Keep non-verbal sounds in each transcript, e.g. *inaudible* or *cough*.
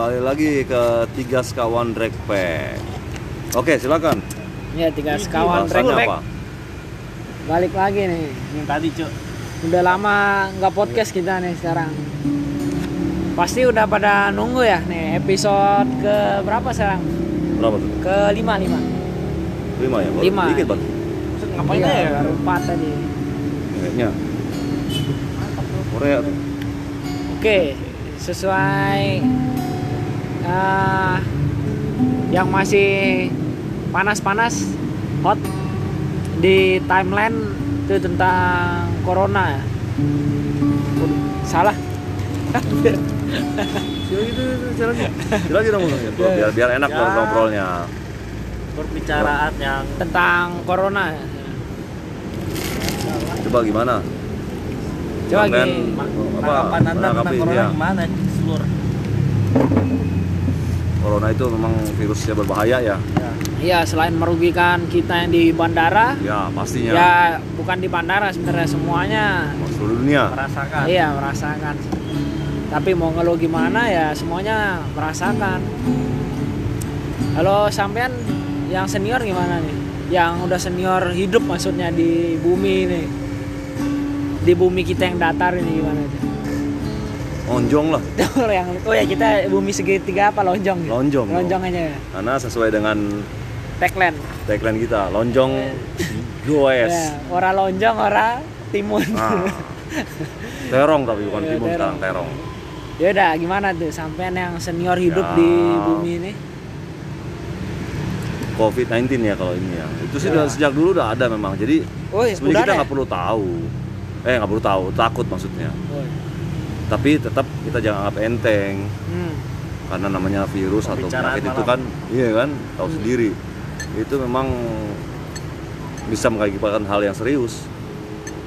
kembali lagi ke tiga sekawan drag pack. Oke, silakan. Ya tiga sekawan track apa? balik lagi nih. Yang tadi cuk. Udah lama nggak podcast kita nih sekarang. Pasti udah pada nunggu ya nih episode ke berapa sekarang? Berapa tuh? Ke lima lima. Lima ya? Baru Lima. Dikit bang. Ngapain Iya, ya? baru empat tadi. Kayaknya. Korea tuh. Oke, sesuai ah, yang masih panas-panas hot di timeline itu tentang corona ya. Salah. Gitu, dong, biar biar enak Ya. ngobrolnya. Perbicaraan yang tentang corona. ya. Coba gimana? Coba Dan, gini. apa, anda tentang corona ya. gimana seluruh? Corona itu memang virusnya berbahaya ya. Ya. Iya, selain merugikan kita yang di bandara, Ya pastinya. ya bukan di bandara sebenarnya semuanya Seluruh dunia. Merasakan. Iya merasakan. Tapi mau ngeluh gimana ya semuanya merasakan. Kalau sampean yang senior gimana nih? Yang udah senior hidup maksudnya di bumi ini. Di bumi kita yang datar ini gimana aja? Onjong lah. *laughs* Yang oh ya kita bumi segitiga apa lonjong? gitu? Lonjong. Lonjong aja ya. Karena sesuai dengan Tagline. tagline kita, lonjong goes. Ya, ora lonjong ora timun. Nah. *laughs* Terong tapi bukan Iya, timun terong. sekarang terong. ya udah gimana tuh sampean yang senior hidup Ya. di bumi ini? COVID-19 ya kalau ini ya. Itu sih Ya. sejak dulu udah ada memang. Jadi Oh, sebenarnya kita ya? nggak perlu tahu. Eh nggak perlu tahu, takut maksudnya. Oh. Tapi tetap kita jangan anggap enteng Hmm. karena namanya virus atau penyakit itu kan, iya kan, tahu Hmm. sendiri. Itu memang bisa mengakibatkan hal yang serius.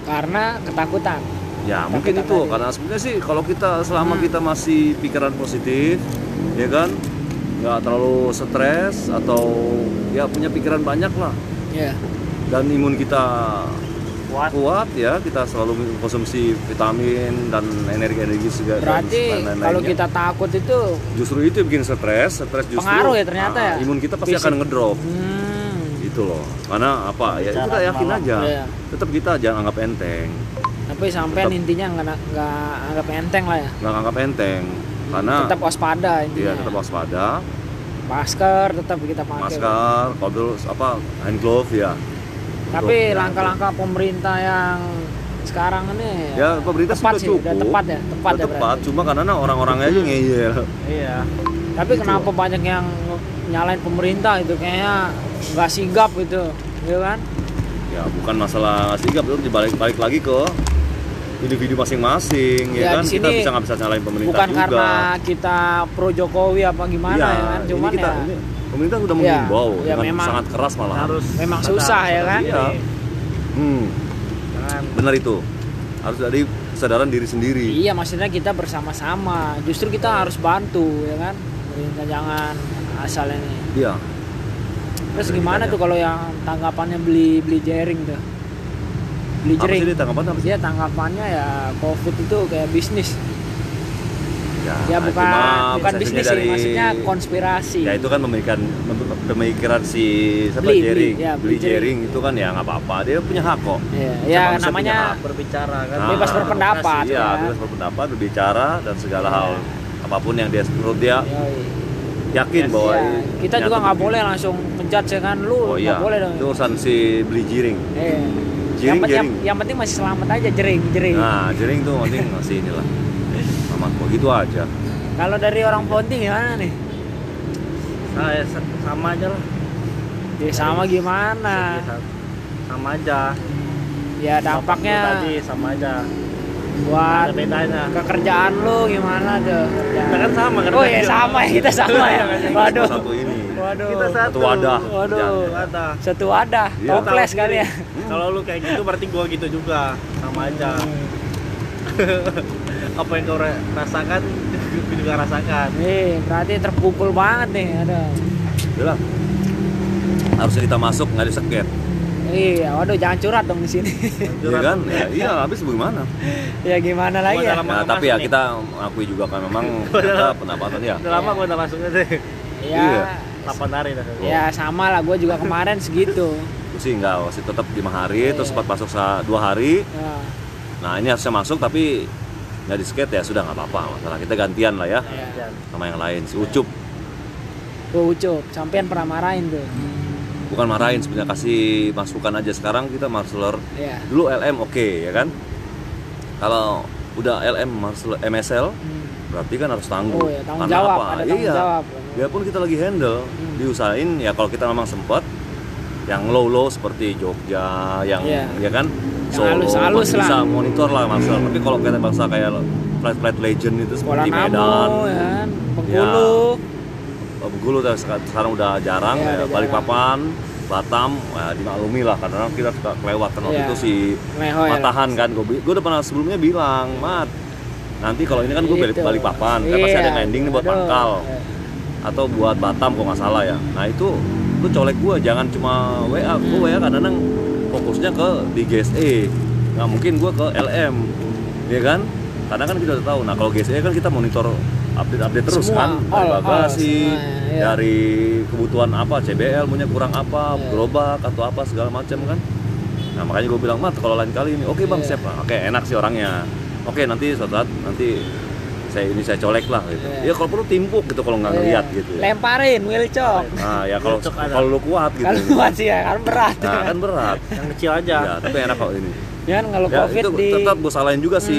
karena ketakutan Ya Ketakutan mungkin itu tadi. karena sebenarnya sih kalau kita selama Hmm. kita masih pikiran positif, ya kan, nggak terlalu stres atau ya punya pikiran banyak lah ya dan imun kita Kuat. kuat ya. Kita selalu konsumsi vitamin dan energi-energi segala berarti kalau kita takut itu justru itu bikin stres stres justru Pengaruh ya ternyata ah, ya? imun kita pasti Fisik. akan ngedrop. Hmm, gitu loh. Karena apa? Ya kita Pembicaraan yakin malam. aja. Iya. tetap kita jangan anggap enteng. Tapi sampean intinya nggak nggak anggap enteng lah ya? Nggak anggap enteng. Karena tetap waspada intinya. Iya tetap waspada, masker tetap kita pakai. Masker, dulu apa hand glove ya. Tapi langkah-langkah pemerintah yang sekarang ini Ya pemerintah tepat sudah sih cukup. udah tepat ya tepat Udah ya tepat, berarti. cuma karena orang-orangnya aja ngeyel. Iya. tapi Gitu. kenapa banyak yang nyalain pemerintah itu kayaknya nggak sigap gitu gitu kan Ya bukan masalah nggak sigap, itu dibalik-balik lagi ke individu masing-masing, ya, Ya, kan? Kita bisa nggak bisa nyalain pemerintah bukan juga. karena kita pro Jokowi apa gimana Iya, ya kan ini cuman kita, ya ini pemerintah sudah Iya, mengimbau ya dengan memang sangat keras malah. Harus Memang susah ya kan? diri. Iya. Hmm, benar itu. Harus dari kesadaran diri sendiri. Iya maksudnya kita bersama-sama Justru kita harus bantu ya kan Pemerintah jangan asal ini Iya. Terus gimana ya. tuh kalau yang tanggapannya beli beli jaring tuh Beli Apa sih jaring dia tanggapan apa sih? Dia tanggapannya ya covid itu kayak bisnis Ya bukan cuma bukan bisnis sih dari- maksudnya konspirasi Ya itu kan pemikiran mem- pemikiran si siapa Beli, beli, Jering, ya, beli beli Jering. Jering itu kan ya nggak apa-apa, dia punya hak kok. Ya, Sama ya manusia namanya hak. berbicara kan. Nah, bebas berpendapat, Iya, ya. bebas berpendapat, berbicara dan segala Ya. hal apa pun yang dia menurut dia Yoi. yakin Yes, bahwa Ya, kita juga nggak boleh langsung menjudge ya kan lu Oh nggak iya, boleh dong itu urusan si beli Jering. Eh, Jering, yang, pen- yang, jering. yang penting masih selamat aja jering jering Nah, Jering tuh penting masih inilah. Aman kok gitu aja. kalau dari orang Ponti gimana nih Nah, ya, sa- sama aja lah. ya sama gimana Sa- Sama aja. ya dampaknya tadi sama aja. buat Ada bedanya. kekerjaan lu gimana tuh Kita kan sama kan. oh ya sama ya kita sama ya waduh Satu ini. waduh Kita satu. Satu wadah. waduh Ada. satu wadah Iya. toples kali ya Kalau lu kayak gitu berarti gua gitu juga. Sama aja. *laughs* Apa yang kau ra- rasakan, *laughs* gua juga rasakan. nih berarti terpukul banget nih ada Udah lah. Harusnya kita masuk nggak diseket. Iya, waduh jangan curhat dong di sini. Iya kan? Ya, iya, habis bagaimana? *laughs* ya gimana lagi ya? Nah, Lama tapi ya nih. kita akui juga kan memang *laughs* kita pendapatan ya. Udah lama gue udah masuknya. Ya, Iya. 8 hari dah. ya sama lah. Gue juga kemarin segitu. Gue sih enggak, masih tetap lima hari, Iya. terus sempat masuk sa- dua hari. Ya, Nah ini harusnya masuk tapi nggak di skate ya sudah nggak apa-apa masalah kita gantian lah ya ya. sama yang lain si Ucup Gue ucup, sampean pernah marahin tuh. bukan marahin sebenarnya kasih masukan aja sekarang kita marseler Ya. dulu LM oke ya kan kalau udah LM marseler MSL Hmm. berarti kan harus tangguh Oh ya, tanggung Karena jawab, apa? ada tanggung iya jawab. biarpun kita lagi handle Hmm. diusahain ya kalau kita memang sempet yang low low seperti Jogja yang Iya. ya kan halus-halus masih bisa lah. monitor lah marseler tapi kalau kita bangsa kayak flight flight legend itu seperti Namo, Medan ya kan? Bengkulu. Oh, Bengkulu udah seka- sekarang udah jarang Iya, ya, udah Balikpapan, Batam, ya, dimaklumi lah karena kita suka kelewat kan waktu Iya. itu si Mehoy lah. Matahan kan gue gue udah pernah sebelumnya bilang mat nanti kalau ini kan gue balik Gitu. Balikpapan kan pasti ada Iya, landing nih buat pangkal Ya. atau buat Batam kok nggak salah ya nah itu lu colek gue jangan cuma WA gue WA kadang-kadang fokusnya ke di GSE nggak mungkin gue ke LM ya kan karena kan kita udah tahu nah kalau GSE kan kita monitor update-update terus Semua, kan dari all, bagasi semua, iya. dari kebutuhan apa CBL punya kurang apa Iya. gerobak atau apa segala macam kan nah makanya gue bilang mat kalau lain kali ini oke bang Iya. siap Pak." oke enak sih orangnya oke nanti suatu saat nanti saya ini saya colek lah gitu Iya. ya kalau perlu timpuk gitu kalau nggak Iya. ngeliat gitu Lemparin, wilcok. nah ya kalau kalau lu kuat gitu Kan kuat sih ya, kan berat. nah kan berat Yang kecil aja. ya tapi enak kok ini Jangan kalau ya covid itu di Hmm. tetap gue salahin juga si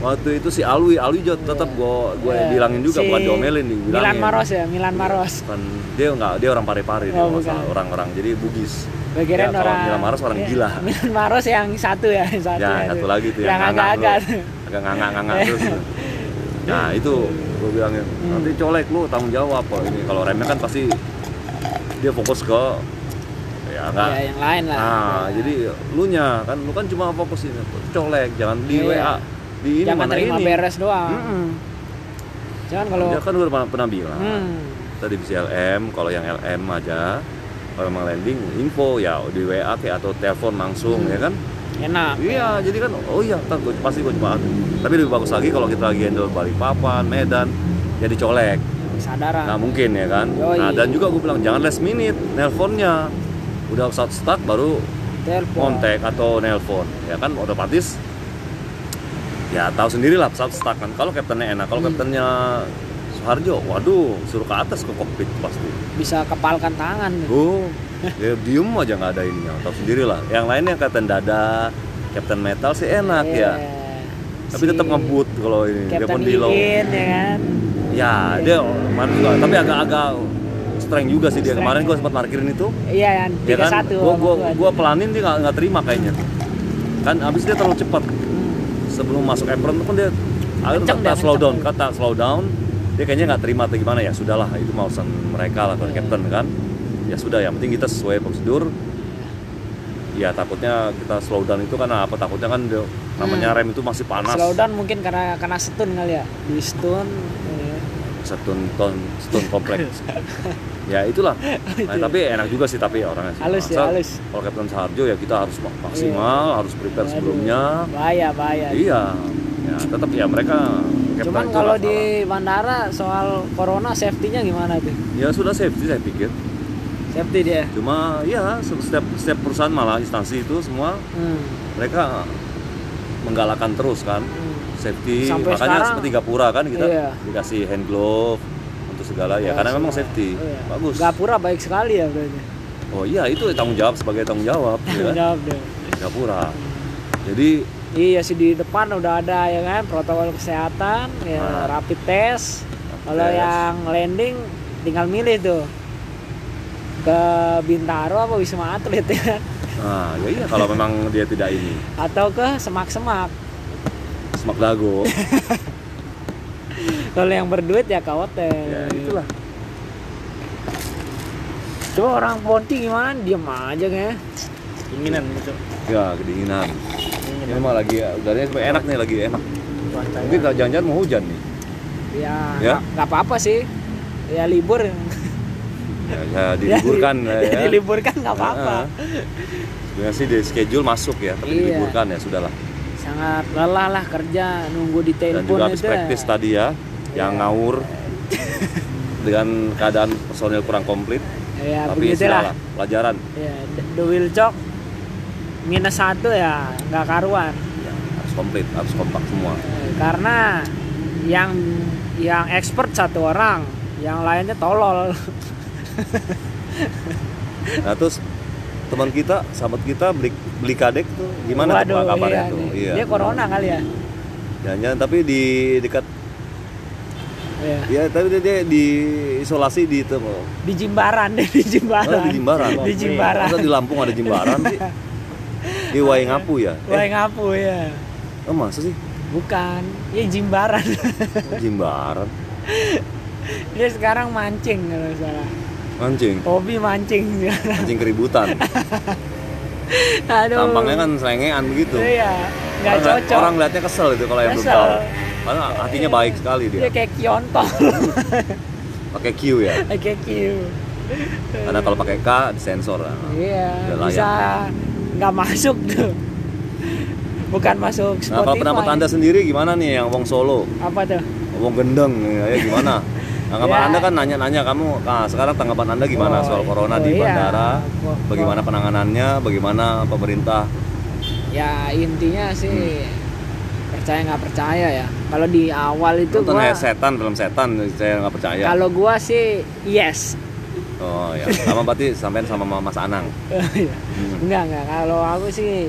waktu itu si Alwi Alwi juga tetap gue gue Iya. bilangin juga Si bukan diomelin dibilangin Milan Maros ya, Milan Maros. Bukan, dia nggak dia orang pare-pare dia Oh, bukan. salah. orang-orang jadi Bugis Bagian Ya, orang Milan Maros orang ya, gila. *laughs* Milan Maros yang satu ya, yang satu. ya itu. satu lagi tuh yang yang agak-agak. agak nganga-nganga terus *laughs* nah itu gue bilangin Hmm. nanti colek lu tanggung jawab kok ini kalau remnya kan pasti dia fokus ke ya enggak Ya, yang lain lah. nah jadi lu nya kan lu kan cuma fokus ini colek jangan di Iya. WA di ini Jangan mana terima ini beres doang. Mm-mm. Jangan kalau dia kan udah pernah, pernah bilang hmm, tadi divisi LM kalau yang LM aja kalau emang landing info ya di WA kayak atau telepon langsung Hmm. ya kan enak. iya jadi kan oh iya ntar gua, pasti gue coba tapi lebih bagus lagi kalau kita lagi handle Balikpapan Medan ya dicolek Kesadaran. nah mungkin ya kan Yoi. nah dan juga gue bilang jangan last minute nelponnya udah saat start baru Telepon. kontak atau nelpon ya kan otomatis ya tahu sendiri lah saat start kan kalau kaptennya enak kalau Hmm. kaptennya Soeharjo waduh suruh ke atas ke kokpit pasti. Bisa kepalkan tangan. oh ya diem aja nggak ada ininya tahu sendiri lah. Yang lainnya kapten dada kapten metal sih enak Iya. ya tapi tetap ngebut kalau ini dia Captain pun di low. Iin ya kan. ya dia kemarin juga tapi agak-agak strength juga sih dia. Kemarin gue sempat parkirin itu. Iya yang ya tiga kan satu. gua, gua, gua. pelanin dia nggak terima kayaknya. Kan abis dia terlalu cepat. Sebelum masuk apron tuh kan dia akhirnya kata dia, slow down kata slow down dia kayaknya nggak terima atau gimana ya sudahlah itu mau urusan mereka lah kalau Iya. captain kan ya sudah yang penting kita sesuai prosedur ya takutnya kita slow down itu karena apa takutnya kan dia, namanya rem itu masih panas Slow down mungkin karena karena stun kali ya. Di stun. iya. setun ton setun kompleks *laughs* ya itulah nah, tapi enak juga sih tapi orangnya sih. Halus ya, halus. kalau Captain Sarjo ya kita harus mak- maksimal harus prepare sebelumnya Bahaya bahaya. iya ya tetap ya mereka Cuman kalau di bandara soal corona safety-nya gimana tuh? ya sudah safety saya pikir Safety dia. cuma ya setiap setiap perusahaan malah instansi itu semua Hmm. mereka menggalakkan terus kan hmm. safety Sampai makanya sekarang- seperti Gapura kan kita Iya. dikasih hand glove untuk segala ya karena memang safety Iya. bagus Gapura baik sekali ya berarti. oh iya itu tanggung jawab sebagai tanggung jawab ya kan? Jawab deh. Gapura jadi Iya sih di depan udah ada ya kan protokol kesehatan, ya Nah. rapid test. Kalau yang landing tinggal milih tuh ke Bintaro apa Wisma Atlet ya nah ya iya kalau memang dia tidak ini atau ke semak-semak. semak dago *laughs* Kalau yang berduit ya ke hotel. ya itulah Coba orang Ponti gimana? Diam aja kayaknya. Dinginan gitu. ya kedinginan ini mah lagi udaranya supaya enak nih lagi enak mungkin jangan-jangan mau hujan nih Ya, Ya? nggak- apa-apa sih. Ya libur. ya, ya diliburkan *laughs* ya, ya. diliburkan nggak apa-apa. Sebenarnya sih di schedule masuk ya, tapi Iya. diliburkan ya sudahlah. sangat lelah lah kerja nunggu di Dan telepon juga habis praktis tadi ya, yang Iya. ngawur *laughs* dengan keadaan personil kurang komplit. ya tapi sudahlah, pelajaran. ya the- wheel chalk minus satu ya nggak karuan Ya, harus komplit, harus kompak semua. Karena yang yang expert satu orang yang lainnya tolol *laughs* Nah terus teman kita, sahabat kita beli beli kadek tuh gimana tuh Waduh, Pak, kabarnya iya tuh? nih. Iya. dia corona kali ya Jangan-jangan tapi di dekat ya. ya tapi dia, dia di isolasi di itu di Jimbaran deh *laughs* di Jimbaran Oh, di Jimbaran. di Jimbaran Masa di Lampung ada Jimbaran sih? *laughs* Di Waingapu ya? Wah ngapu ya Oh masa sih? bukan. Ya Jimbaran. Oh, Jimbaran? *laughs* Dia sekarang mancing kalau salah. Mancing? Hobi mancing. Mancing keributan. *laughs* Aduh. Tampangnya kan selengean begitu. Iya nggak Orang- cocok. Orang lihatnya kesel itu kalau yang belum Kesel. tahu Karena hatinya baik sekali dia. Dia kayak kiontol *laughs* Pakai Q ya? Kayak kiu Karena kalau pakai K disensor iya bisa nggak masuk tuh. Bukan masuk Spotify Nah kalau pendapat anda sendiri gimana nih yang Wong Solo? Apa tuh? Wong Gendeng ya gimana? Tanggapan Ya. anda kan nanya-nanya kamu nah, sekarang tanggapan anda gimana Oh, soal corona oh di iya. bandara? Oh, bagaimana penanganannya? Bagaimana pemerintah? Ya intinya sih percaya nggak percaya ya. Kalau di awal itu nonton gua ya setan film setan saya nggak percaya. Kalau gua sih yes oh ya sama berarti sampean sama Mas Anang? *laughs* Iya. Hmm. enggak enggak. Kalau aku sih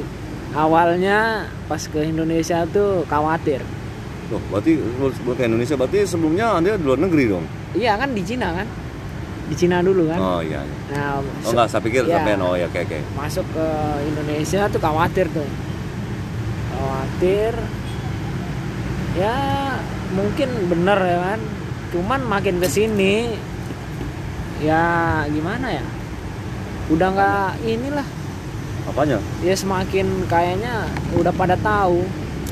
awalnya pas ke Indonesia tuh khawatir. Loh, berarti sebelum ke Indonesia berarti sebelumnya anda di luar negeri dong? Iya kan di Cina kan? Di Cina dulu kan? Oh iya iya. nah oh enggak saya pikir Iya. sampean. Oh ya oke oke. Masuk ke Indonesia tuh khawatir tuh. Khawatir. Ya mungkin bener ya kan? Cuman makin ke sini ya gimana ya? Udah nggak inilah. Apanya? Ya semakin kayaknya udah pada tahu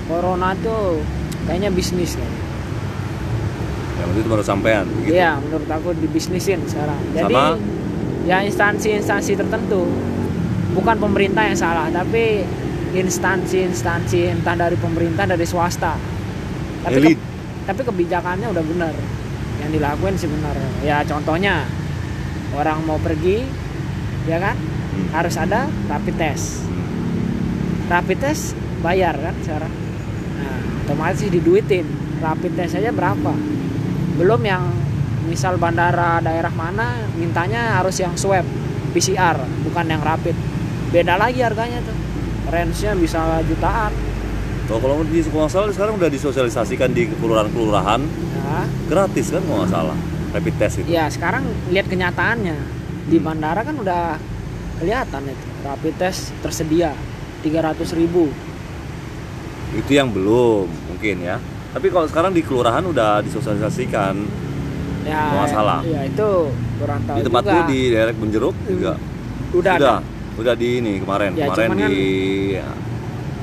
corona tuh kayaknya bisnis kan yang itu baru sampean gitu Iya menurut aku dibisnisin sekarang. Jadi Sama? ya instansi-instansi tertentu. Bukan pemerintah yang salah tapi instansi-instansi entah dari pemerintah dari swasta. Tapi ke- tapi kebijakannya udah benar. Yang dilakuin sih benar. Ya contohnya orang mau pergi ya kan? Hmm. harus ada rapid test. Rapid test bayar kan sekarang? Nah otomatis diduitin. Rapid test aja berapa? Belum yang misal bandara daerah mana mintanya harus yang swab PCR bukan yang rapid. Beda lagi harganya tuh. Range-nya bisa jutaan. Oh, kalau di kalau salah sekarang udah disosialisasikan di kelurahan-kelurahan. Nah, gratis kan kalau nggak salah rapid test itu. ya sekarang lihat kenyataannya di Hmm. bandara kan udah kelihatan itu rapid test tersedia 300.000 ribu Itu yang belum mungkin ya. Tapi kalau sekarang di kelurahan udah disosialisasikan ya masalah. ya itu kurang tahu di tempatku juga. di daerah Benjeruk juga udah ada udah udah di ini kemarin Ya, kemarin di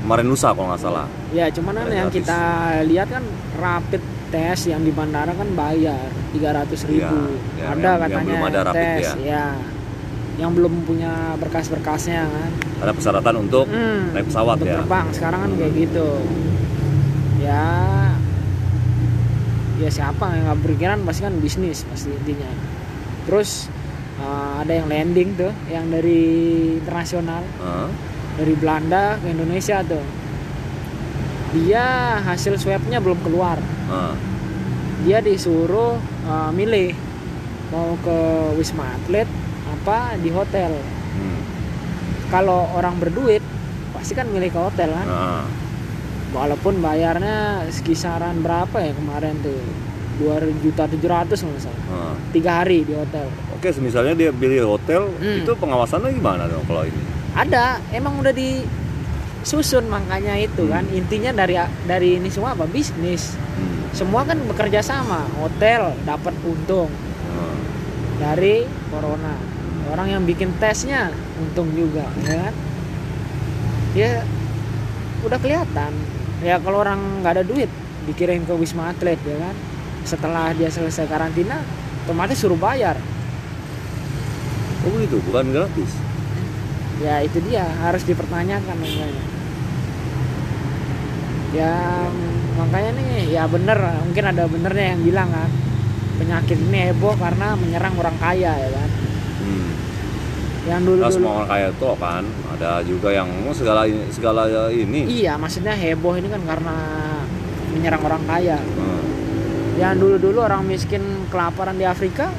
kemarin lusa kalau nggak salah. Ya cuman kan Gratis. yang kita lihat kan rapid test yang di bandara kan bayar 300.000 ribu. Iya, yang- ada yang- yang katanya belum ada rapid tes, ya. Yang belum punya berkas-berkasnya kan. Ada persyaratan untuk Hmm, naik pesawat untuk ya. terbang sekarang kan kayak gitu. Ya ya siapa yang nggak berpikiran pasti kan bisnis pasti intinya. Terus eh, ada yang landing tuh yang dari internasional Hah? dari Belanda ke Indonesia tuh dia hasil swabnya belum keluar Hah. dia disuruh uh, milih mau ke wisma atlet apa di hotel Hmm. kalau orang berduit pasti kan milih ke hotel kan Nah, walaupun bayarnya sekisaran berapa ya kemarin tuh dua juta tujuh ratus nggak salah nah. tiga hari di hotel Oke, misalnya dia pilih hotel, Hmm. itu pengawasannya gimana dong kalau ini? ada emang udah disusun makanya itu kan intinya dari dari ini semua apa bisnis Hmm. Semua kan bekerja sama hotel dapat untung Nah. dari corona. Orang yang bikin tesnya untung juga ya kan? Ya udah kelihatan. Ya kalau orang nggak ada duit dikirim ke wisma atlet ya kan? Setelah dia selesai karantina otomatis suruh bayar. Oh begitu, bukan gratis. ya itu dia harus dipertanyakan makanya ya makanya nih ya bener mungkin ada benernya yang bilang kan penyakit ini heboh karena menyerang orang kaya ya kan Hmm. yang dulu Nah, semua orang kaya tuh kan ada juga yang segala segala ini. iya maksudnya heboh ini kan karena menyerang orang kaya Hmm. yang dulu dulu orang miskin kelaparan di Afrika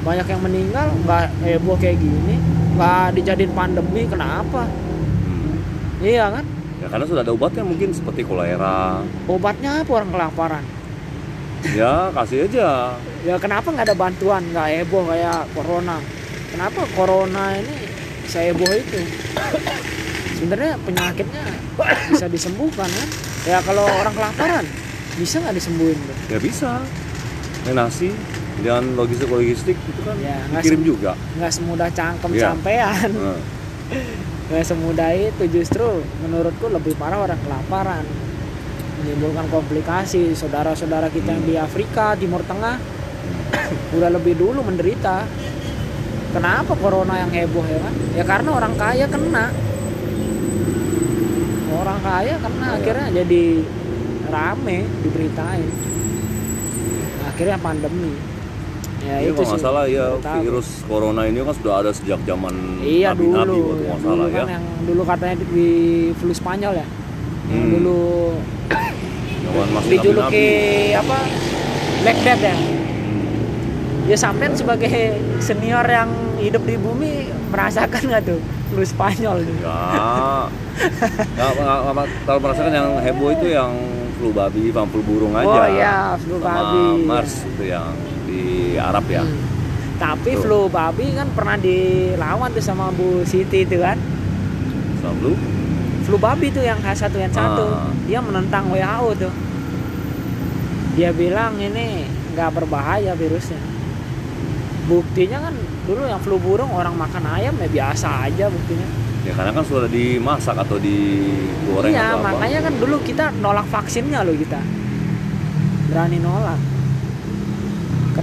banyak yang meninggal nggak heboh kayak gini nggak dijadiin pandemi kenapa Hmm. iya kan Ya karena sudah ada obatnya mungkin seperti kolera. obatnya apa orang kelaparan Ya kasih aja. ya kenapa nggak ada bantuan nggak heboh kayak corona kenapa corona ini saya heboh itu sebenarnya penyakitnya bisa disembuhkan kan ya kalau orang kelaparan bisa nggak disembuhin tuh? Ya bisa. Ini nasi dan logistik logistik itu kan Ya, dikirim sem- juga. nggak semudah cangkem Iya. sampean Nah, *laughs* nggak semudah itu. Justru menurutku lebih parah orang kelaparan. Menimbulkan komplikasi. Saudara-saudara kita yang di Afrika Timur Tengah *coughs* udah lebih dulu menderita. Kenapa corona yang heboh ya kan ya karena orang kaya kena. Orang kaya kena Iya. akhirnya jadi rame diberitain. Akhirnya pandemi ya Ini itu kalau nggak salah ya tahu. virus corona ini kan sudah ada sejak zaman Iya nabi-nabi dulu, waktu nggak yang salah dulu ya. kan yang dulu katanya di, di flu Spanyol ya. Yang Hmm. dulu Zaman masih dijuluki nabi-nabi. apa? Black Death ya. Ya sampean sebagai senior yang hidup di bumi merasakan nggak tuh flu Spanyol tuh? Ya, nggak, kalau merasakan yang heboh itu yang flu babi, flu burung aja. Oh iya, flu babi. Mars itu yang di Arab ya. Hmm. Tapi Tuh. flu babi kan pernah dilawan tuh sama Bu Siti itu kan. Sama flu. Flu babi tuh yang H1N1 Ah. dia menentang WHO tuh. Dia bilang ini nggak berbahaya virusnya. Buktinya kan dulu yang flu burung orang makan ayam ya biasa aja buktinya. Ya karena kan sudah dimasak atau digoreng iya, atau apa. makanya kan dulu kita nolak vaksinnya loh kita. Berani nolak.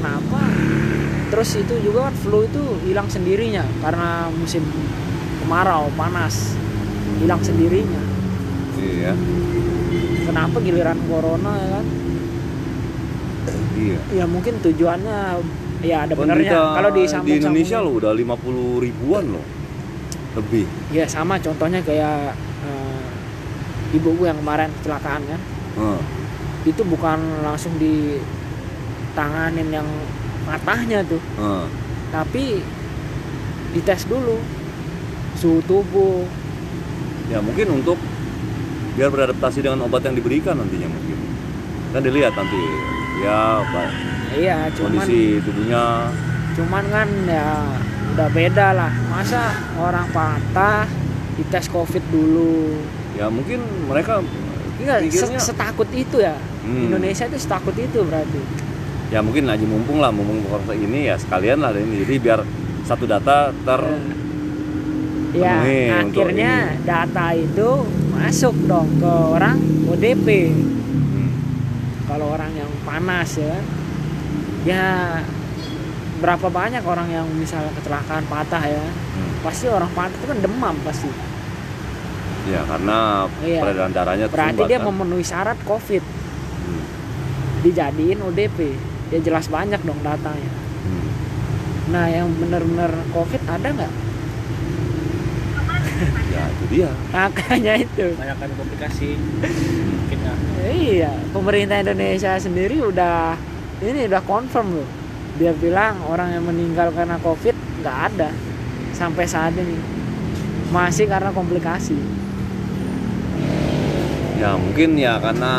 Kenapa? Terus itu juga kan flu itu hilang sendirinya karena musim kemarau, panas. Hilang sendirinya. Iya, Kenapa giliran corona ya kan? iya. Ya mungkin tujuannya ya ada Penderita benernya kalau disambung di Indonesia loh udah 50 ribuan loh. Lebih. Ya sama contohnya kayak eh, ibu gue yang kemarin kecelakaan kan. Heeh. Itu bukan langsung ditanganin yang matahnya tuh, Heeh. tapi dites dulu suhu tubuh. Ya mungkin untuk biar beradaptasi dengan obat yang diberikan nantinya mungkin. Kan dilihat nanti ya apa, Iya, cuman kondisi tubuhnya cuman kan ya udah beda lah. Masa orang patah dites covid dulu. ya mungkin mereka Enggak, Pikirnya- se- setakut itu ya. Hmm. Indonesia itu setakut itu berarti. Ya mungkin aja mumpung lah mumpung proses ini ya sekalian lah ini jadi biar satu data ter Ya, untuk akhirnya data itu masuk dong ke orang ODP. Hmm. Kalau orang yang panas ya. Ya berapa banyak orang yang misalnya kecelakaan patah ya. Hmm. Pasti orang patah itu kan demam pasti. ya karena Iya. peredaran darahnya Berarti dia kan. memenuhi syarat COVID. Hmm. Dijadiin ODP. Ya jelas banyak dong datanya. Hmm. Nah, yang benar-benar COVID ada nggak? *laughs* ya itu dia Makanya itu. banyak kan komplikasi mungkin ya Iya, pemerintah Indonesia sendiri udah ini udah confirm loh. Dia bilang orang yang meninggal karena COVID nggak ada sampai saat ini. Masih karena komplikasi. ya mungkin ya karena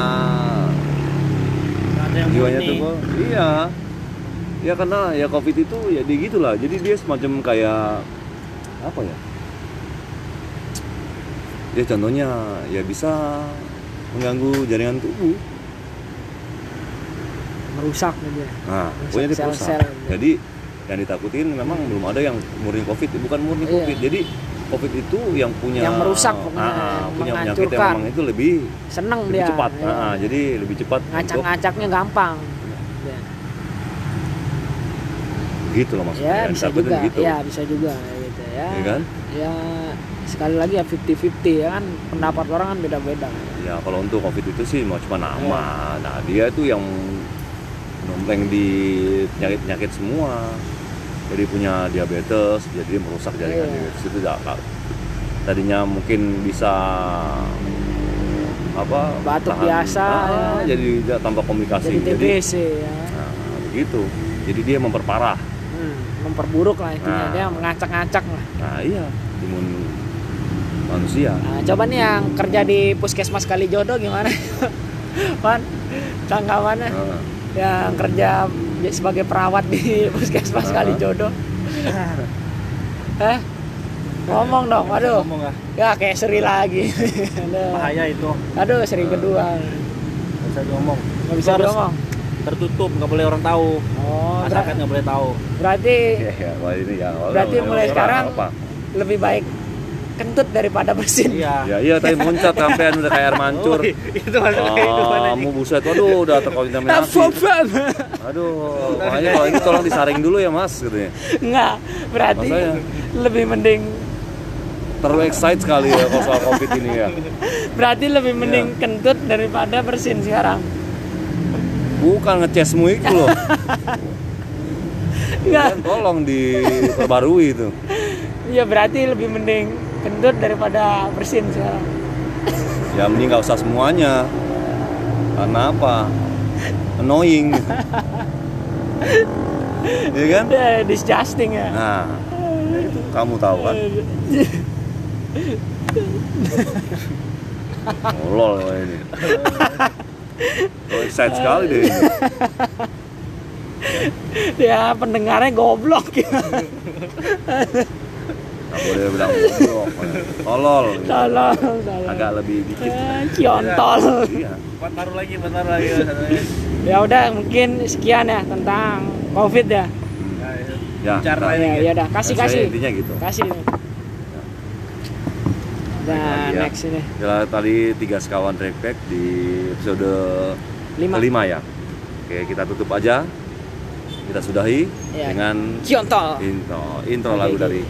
yang jiwanya tuh kok iya. Ya karena ya covid itu ya di gitulah. Jadi dia semacam kayak apa ya? Ya contohnya ya bisa mengganggu jaringan tubuh. Merusak gitu ya. nah pokoknya dia perusak jadi yang ditakutin memang belum ada yang murni covid. Bukan murni Iya. covid. jadi covid itu yang punya Yang merusak pokoknya, Ah, yang punya penyakit yang memang itu lebih Seneng lebih dia. cepat ya. Ah, jadi lebih cepat Ngacak-ngacaknya gampang. Ya, gitu loh maksudnya ya bisa juga. gitu. Ya bisa juga. ya Ya kan? ya sekali lagi ya 50-50 ya kan pendapat orang kan beda-beda Ya kalau untuk covid itu sih mau cuma nama. Iya. Nah dia itu yang nompleng di penyakit-penyakit semua. Jadi punya diabetes, jadi merusak jaringan Iya. diabetes. Itu tidak tadinya mungkin bisa apa Batuk biasa, ah, ya. jadi tidak tambah komplikasi jadi TBC ya. nah, begitu. Jadi dia memperparah. Hmm, memperburuk lah intinya. Nah. dia mengacak-ngacak lah. Nah iya. Imun manusia. Nah, coba nih yang kerja di puskesmas Kalijodo gimana? *laughs* Pan tanggapannya? Nah, yang kerja sebagai perawat di *laughs* puskesmas Ah. Kalijodo. *laughs* Eh ngomong dong aduh ngomong ah. Ya kayak seri lagi. Aduh, *laughs* bahaya itu. Aduh seri kedua. nggak bisa ngomong nggak bisa ngomong tertutup nggak boleh orang tahu. Oh masyarakat nggak boleh tahu. berarti ya, ya, ini ya Berarti mulai sekarang apa? lebih baik kentut daripada bersin iya ya iya tadi muncat sampean udah kayak air mancur Oh, itu masuk Ah, aja mau buset, waduh udah terkontaminasi. Aduh, makanya kalau ini tolong disaring dulu ya mas, katanya. Enggak, berarti Makanya. lebih mending Terlalu excited sekali ya kalau soal covid ini ya. berarti lebih Iya. mending kentut daripada bersin sekarang. Bukan ngecesmu itu loh. Enggak. Tolong diperbarui itu. Iya berarti lebih mending kentut daripada bersin sekarang. Ya mending nggak usah semuanya. Karena apa? Annoying. Iya kan? *laughs* Ya, disgusting ya. Nah, itu kamu tahu kan? Oh, lol ini. Oh, excited sekali deh ini. ya pendengarnya goblok ya. *laughs* Nggak boleh bilang goblok. Tolol. Tolong. Agak lebih dikit. Eh, Kiontol. Iya. buat taruh lagi buat taruh lagi. Ya udah mungkin sekian ya tentang Covid ya. Ya, ya. Ya. Bicara nah. Ya, ya udah kasih kasih. Intinya gitu. Kasih. Nah, lagi ya. next ini. Ya, tadi tiga sekawan trackback di episode Lima. kelima ya. Oke, kita tutup aja. Kita sudahi Ya. dengan Kiontol. intro intro Oke, lagu dari